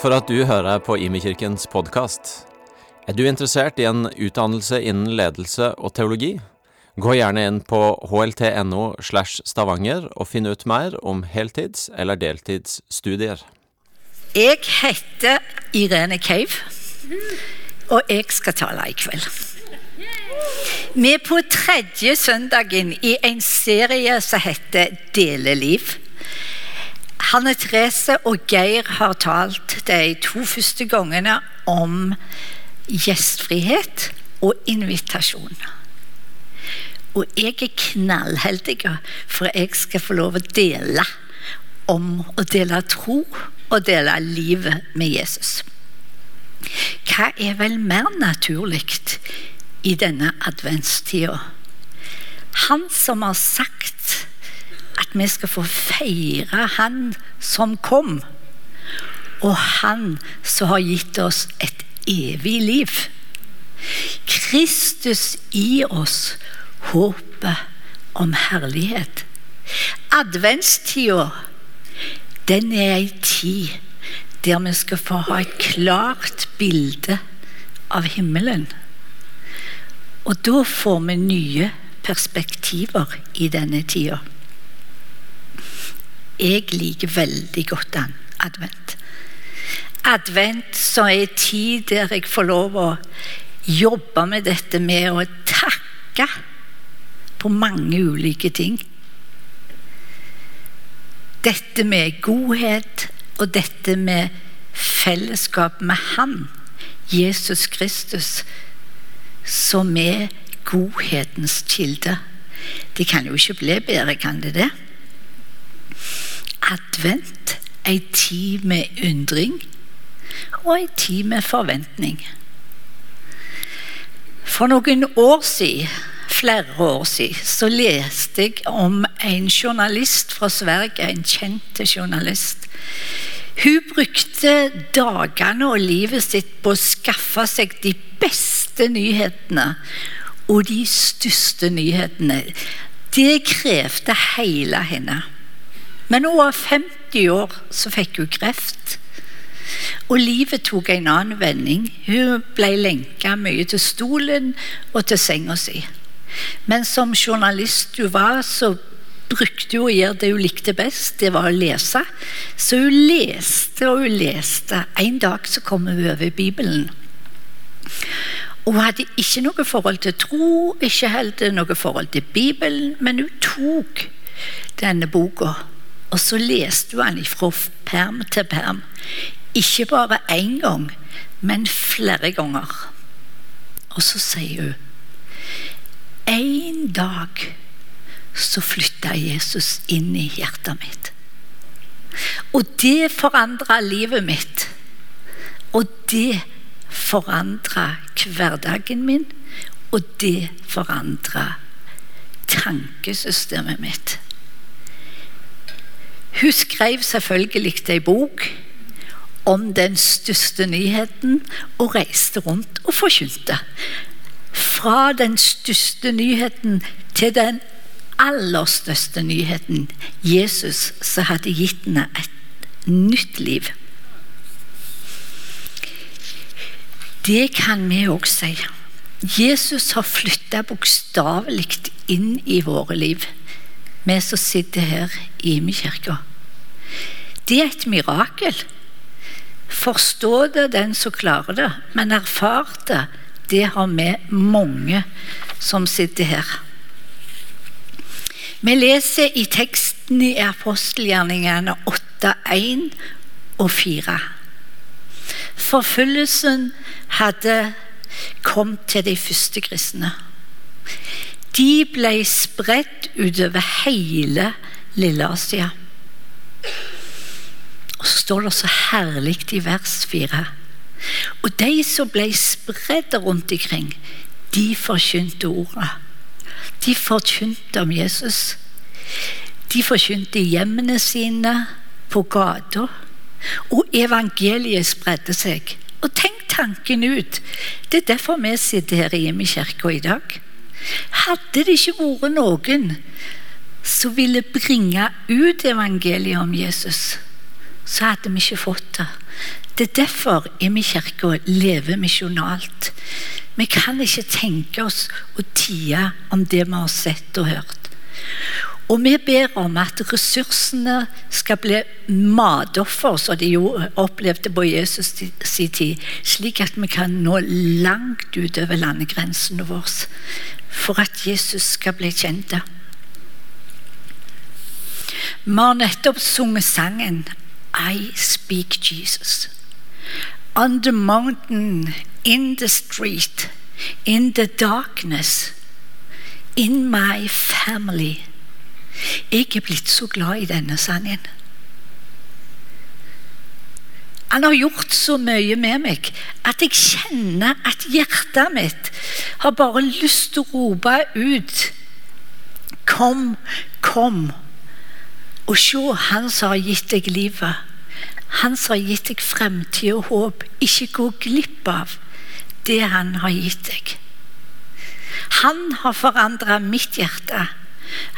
For at du hører på Imekirkens podkast. Er du interessert i en utdannelse innen ledelse og teologi? Gå gjerne inn på hlt.no slash stavanger og finn ut mer om heltids- eller deltidsstudier. Jeg heter Irene Cave, og jeg skal tale i kveld. Vi er på tredje søndagen i en serie som heter Deleliv. Hanne Therese og Geir har talt de to første gangene om gjestfrihet og invitasjon. Og jeg er knallheldig, for jeg skal få lov å dele om å dele tro og dele livet med Jesus. Hva er vel mer naturlig i denne adventstida? Han som har sagt at vi skal få feire Han som kom, og Han som har gitt oss et evig liv. Kristus i oss håpet om herlighet. Adventstida, den er ei tid der vi skal få ha et klart bilde av himmelen. Og da får vi nye perspektiver i denne tida. Jeg liker veldig godt den advent. Advent som er en tid der jeg får lov å jobbe med dette med å takke på mange ulike ting. Dette med godhet og dette med fellesskap med Han, Jesus Kristus, som er godhetens kilde. Det kan jo ikke bli bedre, kan det det? Advent, ei tid med undring og ei tid med forventning. For noen år siden, flere år siden, så leste jeg om en journalist fra Sverige, en kjent journalist. Hun brukte dagene og livet sitt på å skaffe seg de beste nyhetene og de største nyhetene. Det krevde hele henne. Men hun var 50 år, så fikk hun kreft. Og livet tok en annen vending. Hun ble lenka mye til stolen og til senga si. Men som journalist hun var, så brukte hun å gjøre det hun likte best, det var å lese. Så hun leste og hun leste. En dag så kom hun over Bibelen. Hun hadde ikke noe forhold til tro, ikke heller noe forhold til Bibelen, men hun tok denne boka, og så leste hun den fra perm til perm. Ikke bare én gang, men flere ganger. Og så sier hun En dag så flytta Jesus inn i hjertet mitt. Og det forandra livet mitt. Og det forandra hverdagen min, og det forandra tankesystemet mitt. Hun skrev selvfølgelig ei bok om den største nyheten og reiste rundt og forkynte. Fra den største nyheten til den aller største nyheten Jesus som hadde gitt henne et nytt liv. Det kan vi òg si. Jesus har flytta bokstavelig inn i våre liv, vi som sitter her i Imekirka. Det er et mirakel. Forstå det den som klarer det, men erfar det, det har vi mange som sitter her. Vi leser i teksten i apostelgjerningene 8.1 og 4. Forfølgelsen hadde kommet til de første kristne. De ble spredt utover hele Lille-Asia. Står det så herlig i vers 4. Og de som ble spredt rundt omkring, de forkynte ordet. De forkynte om Jesus. De forkynte hjemmene sine, på gata. Og evangeliet spredde seg. Og tenk tanken ut. Det er derfor vi sitter her i Hjemmekirka i dag. Hadde det ikke vært noen som ville bringe ut evangeliet om Jesus, så hadde vi ikke fått det. Det er derfor i min kirke lever misjonalt. Vi kan ikke tenke oss å tie om det vi har sett og hørt. Og vi ber om at ressursene skal bli matoffer, som de jo opplevde på Jesus sin tid, slik at vi kan nå langt utover landegrensene våre, for at Jesus skal bli kjent. Vi har nettopp sunget sangen I speak Jesus. On the mountain, in the street, in the darkness, in my family. Jeg er blitt så glad i denne sangen. Han har gjort så mye med meg at jeg kjenner at hjertet mitt har bare lyst til å rope ut Kom, kom, og se Han som har gitt deg livet. Han som har gitt deg fremtid og håp. Ikke gå glipp av det han har gitt deg. Han har forandra mitt hjerte.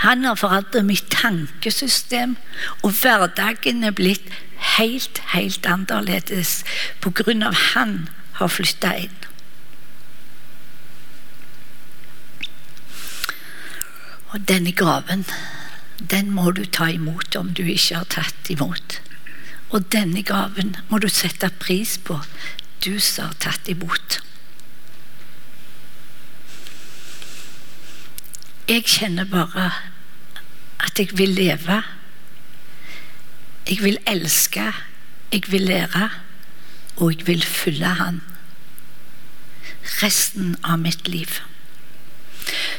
Han har forandret mitt tankesystem, og hverdagen er blitt helt, helt annerledes på grunn av han har flytta inn. Og denne gaven, den må du ta imot om du ikke har tatt imot. Og denne gaven må du sette pris på, du som har tatt imot. Jeg kjenner bare at jeg vil leve. Jeg vil elske, jeg vil lære, og jeg vil følge Han resten av mitt liv.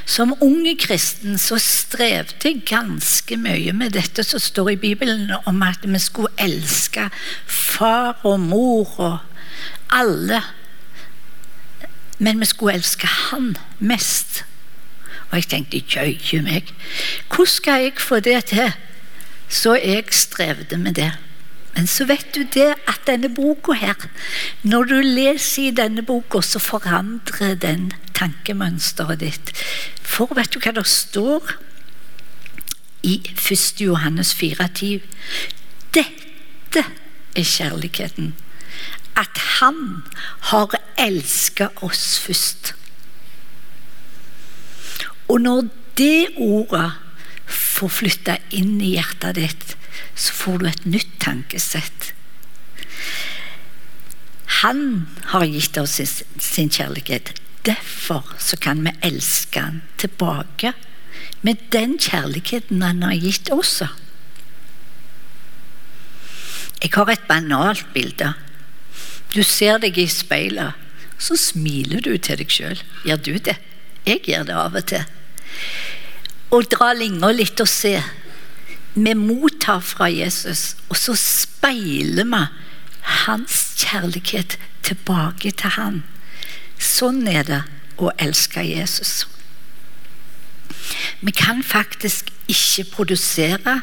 Som unge kristen så strevde jeg ganske mye med dette som står i Bibelen om at vi skulle elske far og mor og alle. Men vi skulle elske Han mest. Og jeg tenkte jøye meg, hvordan skal jeg få det til? Så jeg strevde med det. Men så vet du det at denne boka her, når du leser i denne boka, så forandrer den tankemønsteret ditt. For vet du hva det står i 1. Johannes 4,10? Dette er kjærligheten. At Han har elsket oss først. Og når det ordet får flytte inn i hjertet ditt, så får du et nytt tankesett. Han har gitt oss sin kjærlighet. Derfor så kan vi elske han tilbake med den kjærligheten han har gitt oss. Jeg har et banalt bilde. Du ser deg i speilet, så smiler du til deg sjøl. Gjør du det? Jeg gjør det av og til og dra linja litt og se. Vi mottar fra Jesus, og så speiler vi hans kjærlighet tilbake til han. Sånn er det å elske Jesus. Vi kan faktisk ikke produsere,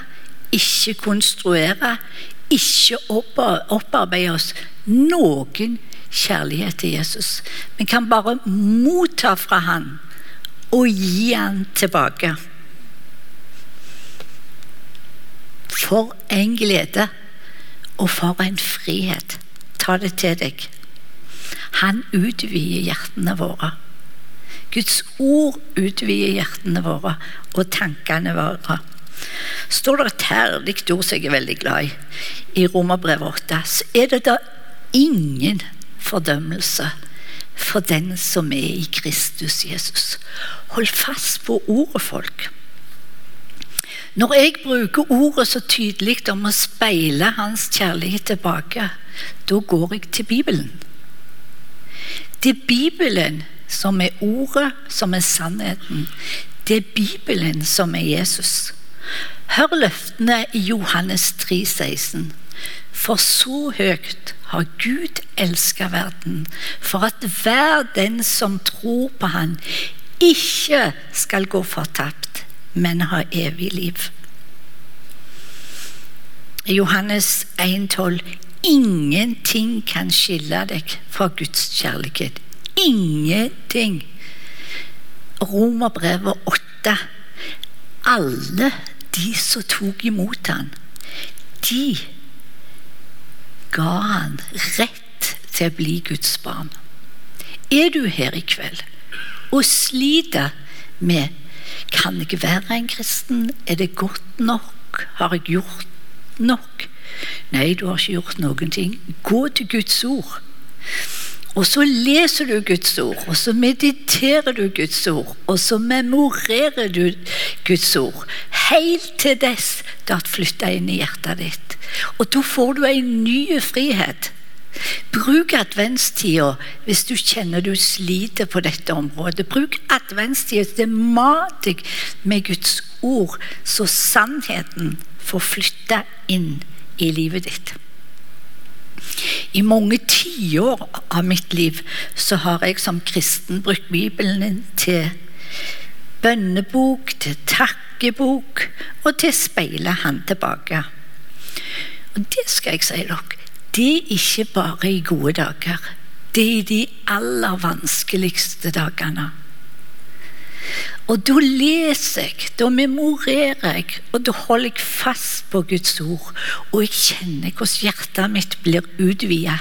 ikke konstruere, ikke opparbeide oss noen kjærlighet til Jesus. Vi kan bare motta fra han og gi han tilbake. For en glede og for en frihet. Ta det til deg. Han utvider hjertene våre. Guds ord utvider hjertene våre og tankene våre. Står det et herlig ord som jeg er veldig glad i, i Romerbrevet 8, så er det da ingen fordømmelse for den som er i Kristus Jesus. Hold fast på ordet, folk. Når jeg bruker ordet så tydelig om å speile hans kjærlighet tilbake, da går jeg til Bibelen. Det er Bibelen som er ordet, som er sannheten. Det er Bibelen som er Jesus. Hør løftene i Johannes 3, 16. For så høyt har Gud elska verden, for at hver den som tror på Han, ikke skal gå fortapt, men ha evig liv. Johannes 1,12.: Ingenting kan skille deg fra Guds kjærlighet. Ingenting. Romerbrevet 8. Alle de som tok imot han, de ga han rett til å bli Guds barn. Er du her i kveld og sliter med Kan jeg være en kristen? Er det godt nok? Har jeg gjort nok? Nei, du har ikke gjort noen ting. Gå til Guds ord. Og så leser du Guds ord, og så mediterer du Guds ord, og så memorerer du Guds ord. Helt til dess det har flytta inn i hjertet ditt. Og da får du en ny frihet. Bruk adventstida hvis du kjenner du sliter på dette området. Bruk adventstida til mat deg med Guds ord, så sannheten får flytte inn i livet ditt. I mange tiår av mitt liv så har jeg som kristen brukt Bibelen til bønnebok, til takkebok og til å speile Han tilbake. Og det skal jeg si dere, det er ikke bare i gode dager. Det er i de aller vanskeligste dagene. Og da leser jeg, da memorerer jeg, og da holder jeg fast på Guds ord. Og jeg kjenner hvordan hjertet mitt blir utvidet.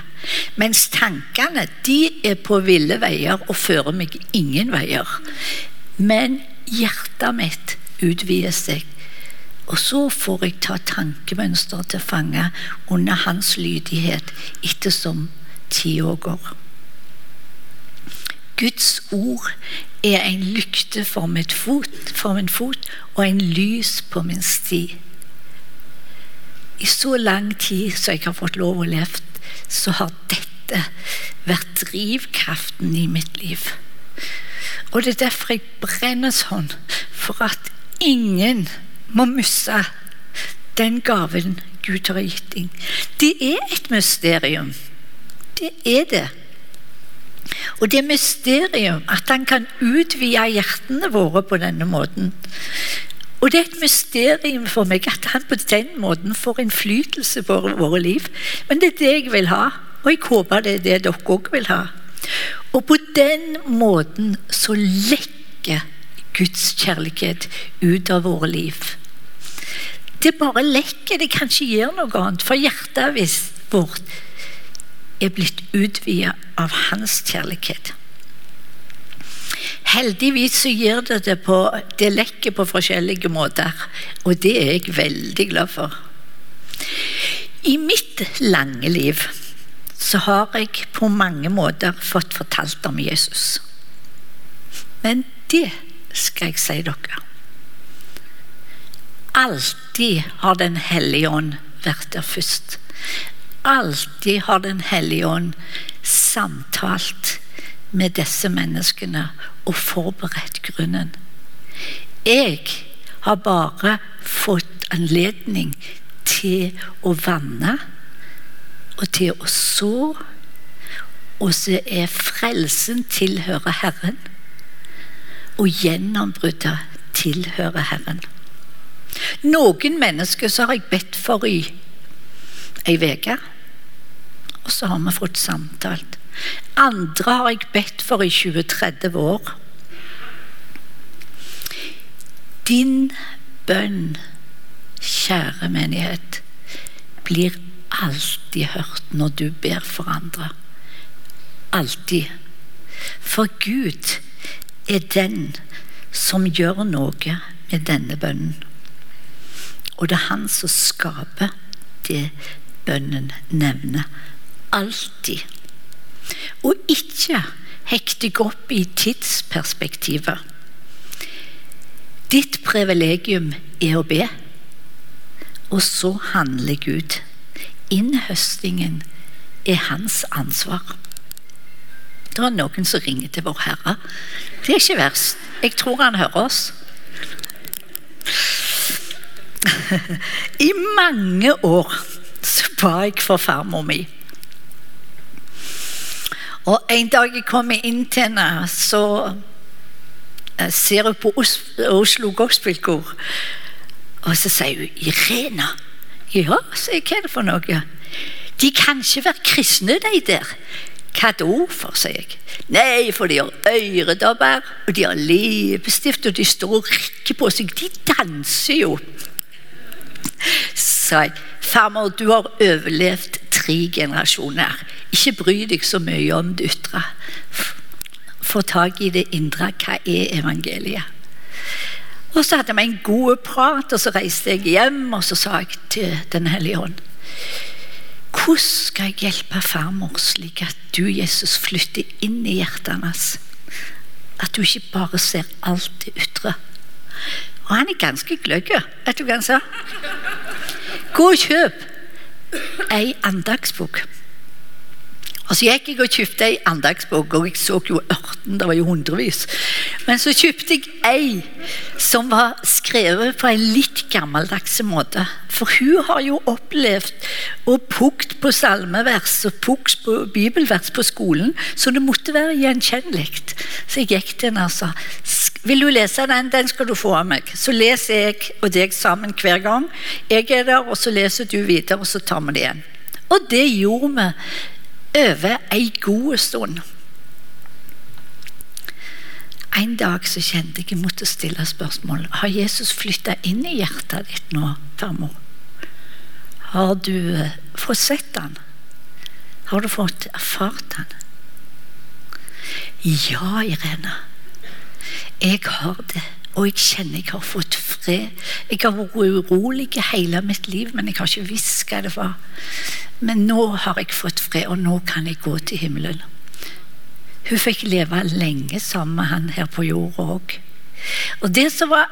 Mens tankene de er på ville veier og fører meg ingen veier. Men hjertet mitt utvider seg. Og så får jeg ta tankemønster til fange under hans lydighet ettersom tida går. Guds ord er en lykte for, fot, for min fot og en lys på min sti. I så lang tid som jeg har fått lov å leve, så har dette vært drivkraften i mitt liv. Og det er derfor jeg brenner sånn, for at ingen må miste den gaven Gud har gitt inn. Det er et mysterium. Det er det. Og det mysterium at han kan utvide hjertene våre på denne måten. Og det er et mysterium for meg at han på den måten får innflytelse på våre liv. Men det er det jeg vil ha, og jeg håper det er det dere òg vil ha. Og på den måten så lekker Guds kjærlighet ut av våre liv. Det bare lekker, det kan ikke noe annet, for hjertet vårt er blitt utvidet av hans kjærlighet. Heldigvis så gir det det på Det lekker på forskjellige måter, og det er jeg veldig glad for. I mitt lange liv så har jeg på mange måter fått fortalt om Jesus. Men det skal jeg si dere. Alltid har Den hellige ånd vært der først alltid har Den hellige ånd samtalt med disse menneskene og forberedt grunnen. Jeg har bare fått anledning til å vanne og til å så. Og så er frelsen tilhører Herren, og gjennombruddet tilhører Herren. Noen mennesker så har jeg bedt for i ei uke. Og så har vi fått samtalt. Andre har jeg bedt for i 20-30 år. Din bønn, kjære menighet, blir alltid hørt når du ber for andre. Alltid. For Gud er den som gjør noe med denne bønnen. Og det er Han som skaper det bønnen nevner. Alltid. Og ikke hekt deg opp i tidsperspektivet. Ditt privilegium er å be, og så handler Gud. Innhøstingen er hans ansvar. Det er noen som ringer til Vår Herre. Det er ikke verst. Jeg tror han hører oss. I mange år så ba jeg for farmor mi. Og En dag jeg kommer inn til henne, så eh, ser hun på Oslo Gospelkor. Og så sier hun 'Irena'. Ja, sier jeg. Hva er det for noe? De kan ikke være kristne, de der. Hva da for, sier jeg. Nei, for de har øredobber, og de har leppestift, og de står og rikker på seg. De danser jo. Sa jeg. Farmor, du har overlevd tre generasjoner. Ikke bry deg så mye om det ytre. Få tak i det indre. Hva er evangeliet? Og så hadde vi en god prat, og så reiste jeg hjem og så sa jeg til Den hellige ånd Hvordan skal jeg hjelpe farmor slik at du, Jesus, flytter inn i hjertet hans? At du ikke bare ser alt det ytre. Og han er ganske gløgg, vet du hva han sa? Gå og kjøp ei andagsbok. Og så gikk jeg og kjøpte ei andagsbok, og jeg så jo ørten, det var jo hundrevis. Men så kjøpte jeg ei som var skrevet på en litt gammeldags måte. For hun har jo opplevd og pukt på salmevers og pukt på bibelvers på skolen, så det måtte være gjenkjennelig. Så jeg gikk til henne og sa vil du lese den, den skal du få av meg. Så leser jeg og deg sammen hver gang. Jeg er der, og så leser du videre, og så tar vi det igjen. Og det gjorde vi over ei god stund. En dag så kjente jeg jeg måtte stille spørsmål. Har Jesus flytta inn i hjertet ditt nå, farmor? Har du eh, fått sett han? Har du fått erfart han? Ja, Irene. Jeg har det. Og jeg kjenner jeg har fått fred. Jeg har vært urolig hele mitt liv, men jeg har ikke visst hva det var. Men nå har jeg fått fred, og nå kan jeg gå til himmelen. Hun fikk leve lenge sammen med han her på jorda òg. Og det som var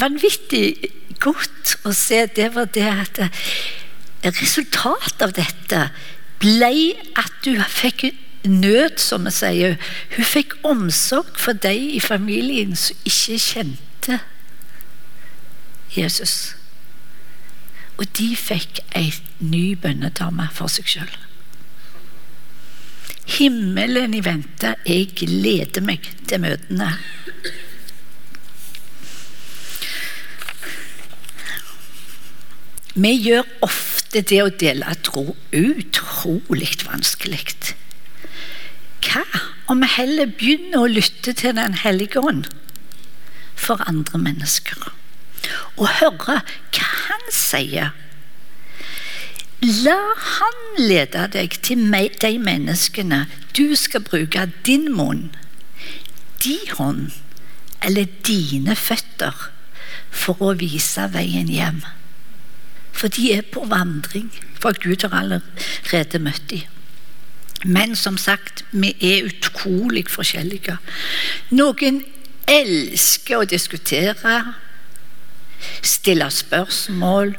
vanvittig godt å se, det var det at resultatet av dette ble at du fikk nød, som vi sier. Hun fikk omsorg for de i familien som ikke kjente Jesus. Og de fikk ei ny bønnedame for seg sjøl. Himmelen i vente. Jeg gleder meg til møtene. Vi gjør ofte det å dele tro utrolig vanskelig. Hva om vi heller begynner å lytte til Den hellige ånd for andre mennesker? Og høre hva han sier. La han lede deg til de menneskene du skal bruke din munn, din hånd eller dine føtter for å vise veien hjem. For de er på vandring, for Gud har allerede møtt dem. Men som sagt, vi er utrolig forskjellige. Noen elsker å diskutere, stille spørsmål,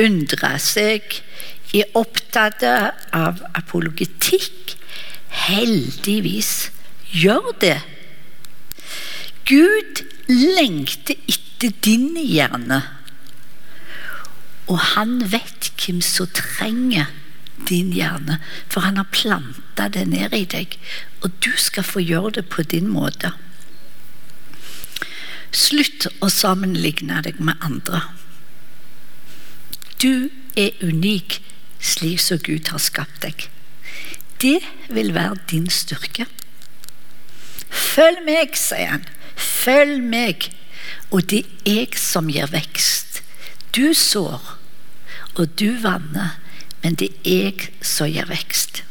undre seg, er opptatt av apologetikk. Heldigvis gjør det. Gud lengter etter din hjerne, og han vet hvem som trenger din hjerne, for han har planta det ned i deg, og du skal få gjøre det på din måte. Slutt å sammenligne deg med andre. Du er unik slik som Gud har skapt deg. Det vil være din styrke. Følg meg, sier han. Følg meg, og det er jeg som gir vekst. Du sår, og du vanner, men det er jeg som gir vekst.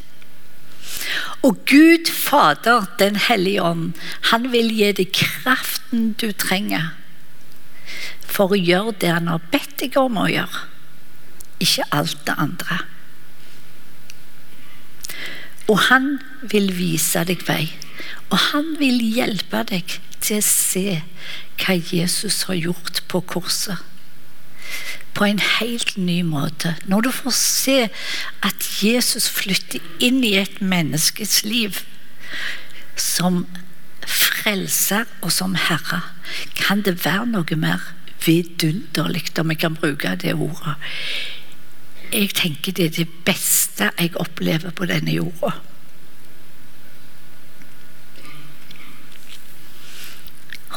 Og Gud Fader, Den hellige ånd, han vil gi deg kraften du trenger for å gjøre det han har bedt deg om å gjøre, ikke alt det andre. Og han vil vise deg vei, og han vil hjelpe deg til å se hva Jesus har gjort på korset på en helt ny måte. Når du får se at Jesus flytter inn i et menneskes liv som frelser og som herre, kan det være noe mer vidunderlig, om jeg kan bruke det ordet. Jeg tenker det er det beste jeg opplever på denne jorda.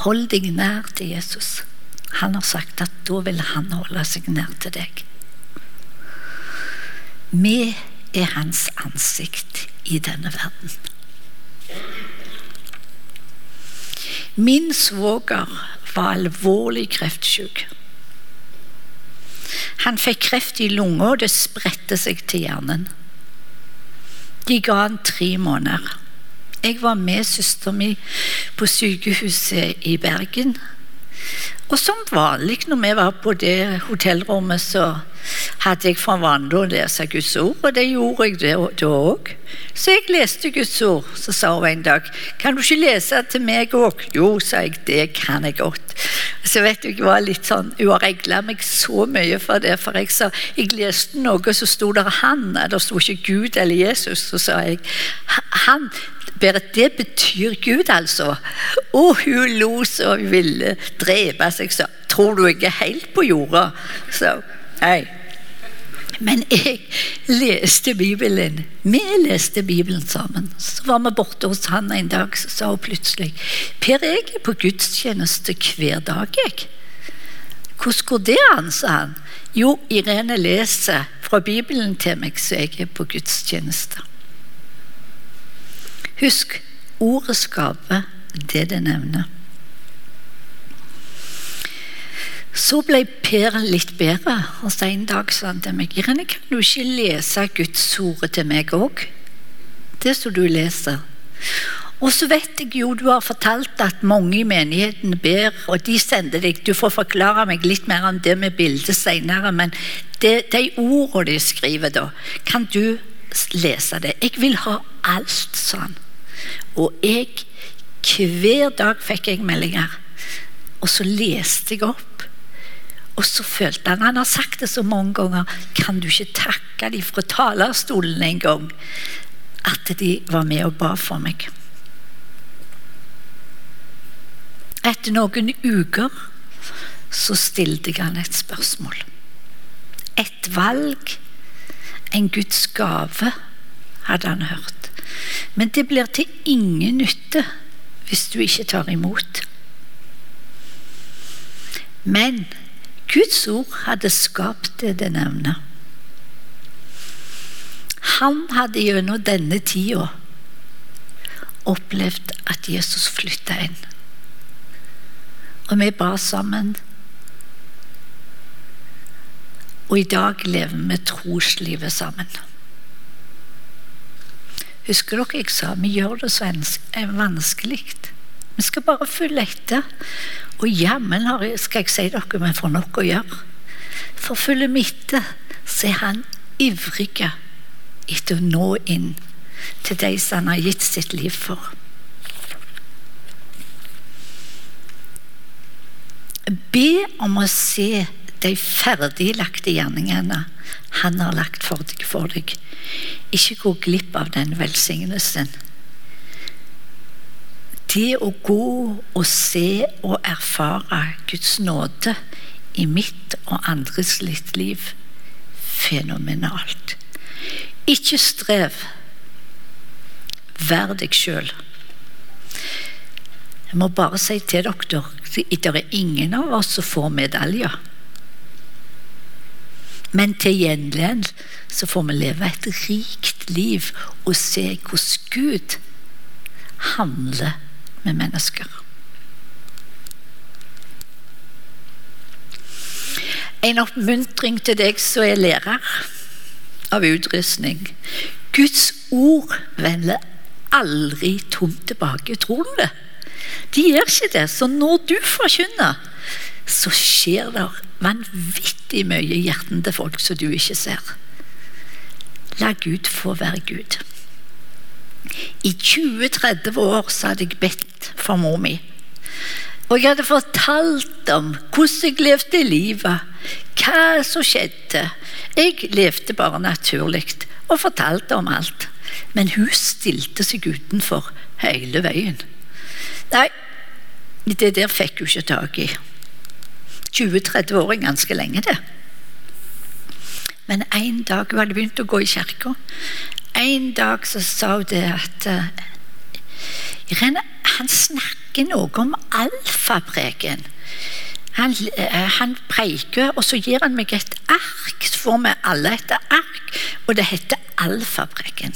Hold deg nær til Jesus. Han har sagt at da vil han holde seg nær til deg. Vi er hans ansikt i denne verden. Min svoger var alvorlig kreftsyk. Han fikk kreft i lunga, og det spredte seg til hjernen. De ga han tre måneder. Jeg var med søsteren min på sykehuset i Bergen. Og som vanlig når vi var på det hotellrommet, så hadde jeg for vane å lese Guds ord, og det gjorde jeg da òg. Så jeg leste Guds ord. Så sa hun en dag 'Kan du ikke lese til meg òg?' 'Jo', sa jeg, 'det kan jeg godt'. Så vet du, jeg var litt sånn, Hun har regla meg så mye for det, for jeg sa jeg leste noe, så sto der 'han', det sto ikke Gud eller Jesus. Så sa jeg 'han'. Berit, det betyr Gud, altså. Og hun lo så hun ville drepe seg. Så tror du er helt på jorda? Så nei. Men jeg leste Bibelen. Vi leste Bibelen sammen. Så var vi borte hos han en dag, så sa hun plutselig Per, jeg er på gudstjeneste hver dag, jeg. Hvordan går det an, sa han. Jo, Irene leser fra Bibelen til meg, så jeg er på gudstjeneste. Husk, ordet skaper det det nevner. Så ble Per litt bedre, og så en dag sa han til meg Irene, kan du ikke lese Guds ord til meg òg? Det som du leser. Og så vet jeg jo du har fortalt at mange i menigheten ber, og de sender deg Du får forklare meg litt mer om det med bildet senere, men det, de ordene de skriver da, kan du lese det? Jeg vil ha alt, han. Og jeg Hver dag fikk jeg meldinger, og så leste jeg opp. Og så følte han Han har sagt det så mange ganger. Kan du ikke takke dem fra talerstolen en gang? At de var med og ba for meg. Etter noen uker så stilte jeg han et spørsmål. Et valg, en Guds gave, hadde han hørt. Men det blir til ingen nytte hvis du ikke tar imot. Men Guds ord hadde skapt det det nevner. Han hadde gjennom denne tida opplevd at Jesus flytta inn. Og vi ba sammen. Og i dag lever vi troslivet sammen. Husker dere jeg sa vi gjør det så vanskelig? Vi skal bare følge etter. Og jammen skal jeg si dere vi får nok å gjøre. For følger vi etter, så er han ivrig etter å nå inn til de som han har gitt sitt liv for. Be om å se de ferdiglagte gjerningene han har lagt for deg. For deg. Ikke gå glipp av den velsignelsen. Det å gå og se og erfare Guds nåde i mitt og andres litt liv fenomenalt. Ikke strev. Vær deg sjøl. Jeg må bare si til dere det er ingen av oss som får medaljer. Men til gjengjeld så får vi leve et rikt liv og se hvordan Gud handler med mennesker. En oppmuntring til deg som er lærer av utrustning. Guds ord vender aldri tomt tilbake. Tror du det? De gjør ikke det. Så når du forkynner, så skjer det vanvittig mye i hjertene til folk som du ikke ser. La Gud få være Gud. I 20-30 år så hadde jeg bedt for mor mi. Og jeg hadde fortalt om hvordan jeg levde livet, hva som skjedde. Jeg levde bare naturlig og fortalte om alt. Men hun stilte seg utenfor hele veien. Nei, det der fikk hun ikke tak i. 20-30 år er ganske lenge, det. Men en dag hun hadde begynt å gå i kirka. En dag så sa hun det at uh, Irene, han snakker noe om alfapreken. Han, uh, han, preiker, og så gir han meg et ark. Så får vi alle et ark, og det heter alfapreken.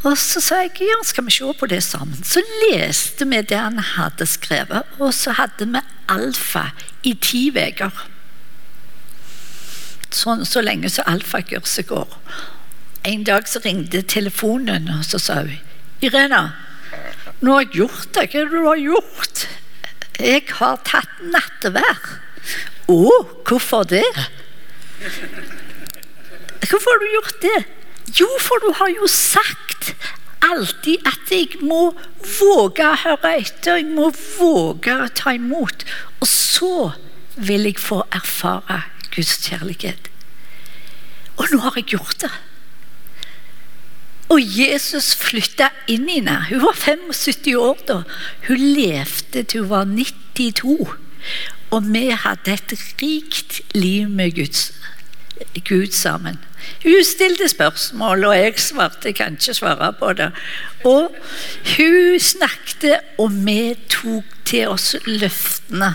Og så sa jeg ja, skal vi se på det sammen. Så leste vi det han hadde skrevet, og så hadde vi alfa i ti uker. sånn så lenge så alfakurset går. En dag så ringte telefonen, og så sa hun Irena, nå har jeg gjort det. Hva er det du har gjort? Jeg har tatt nattevær. Å, hvorfor det? Hvorfor har du gjort det? Jo, for du har jo sagt alltid at jeg må våge å høre etter, jeg må våge å ta imot. Og så vil jeg få erfare Guds kjærlighet. Og nå har jeg gjort det. Og Jesus flytta inn i henne. Hun var 75 år da. Hun levde til hun var 92. Og vi hadde et rikt liv med Guds, Gud sammen. Hun stilte spørsmål, og jeg svarte. Jeg kan ikke svare på det. Og hun snakket, og vi tok til oss løftene.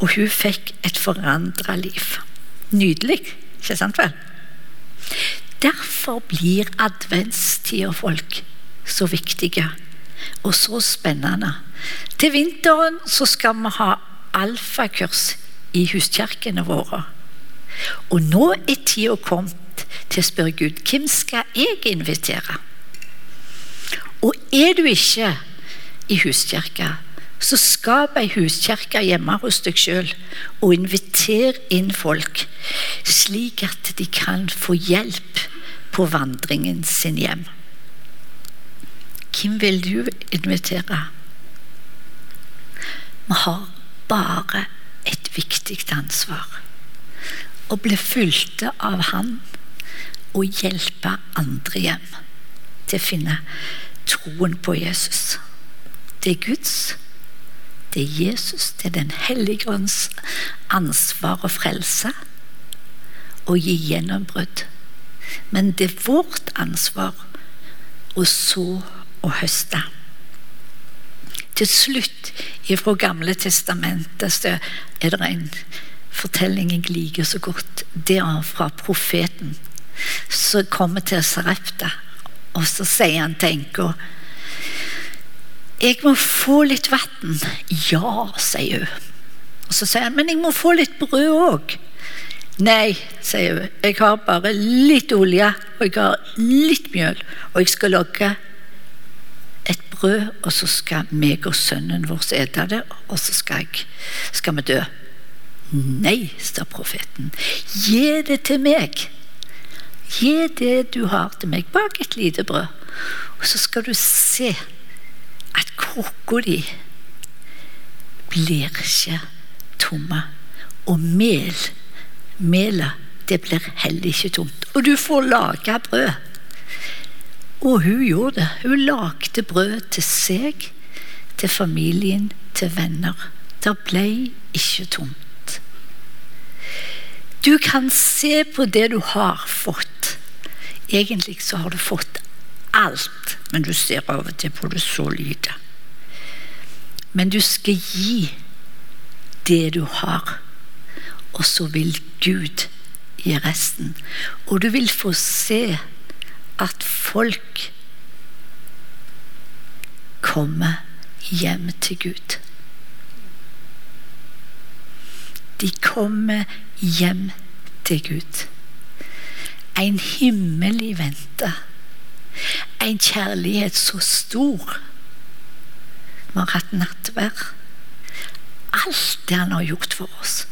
Og hun fikk et forandra liv. Nydelig, ikke sant vel? Derfor blir adventstida, folk, så viktige og så spennende. Til vinteren så skal vi ha alfakurs i huskirkene våre. Og nå er tida kommet til å spørre Gud hvem skal jeg invitere. Og er du ikke i huskirka, så skap ei huskirke hjemme hos deg sjøl, og inviter inn folk, slik at de kan få hjelp på vandringen sin hjem. Hvem vil du invitere? Vi har bare et viktig ansvar. Å bli fulgt av Han og hjelpe andre hjem til å finne troen på Jesus. Det er Guds, det er Jesus, det er Den hellige ånds ansvar å frelse og gi gjennombrudd. Men det er vårt ansvar å så og høste. Til slutt fra Gamle testamentet er det en fortelling jeg liker så godt. Det er fra profeten som kommer til Sarepta. Og så sier han til enka Jeg må få litt vann. Ja, sier hun. Og så sier han, men jeg må få litt brød òg. Nei, sier hun. Jeg har bare litt olje, og jeg har litt mjøl. Og jeg skal lage et brød, og så skal meg og sønnen vår ete det, og så skal, jeg, skal vi dø. Nei, sa profeten. Gi det til meg. Gi det du har til meg. Bak et lite brød. Og så skal du se at krukka di blir ikke tomme. Og mel, melet, det blir heller ikke tomt. Og du får lage brød. Og hun gjorde det. Hun lagde brød til seg, til familien, til venner. Det ble ikke tomt. Du kan se på det du har fått. Egentlig så har du fått alt, men du ser av og til på det så lite. Men du skal gi det du har, og så vil Gud gi resten. Og du vil få se at folk kommer hjem til Gud. De kommer hjem til Gud. En himmel i vente. En kjærlighet så stor. Vi har hatt nattvær. Alt det han har gjort for oss.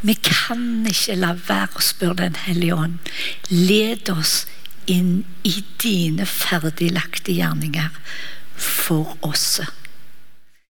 Vi kan ikke la være å spørre Den hellige ånd. Led oss inn i dine ferdiglagte gjerninger for oss.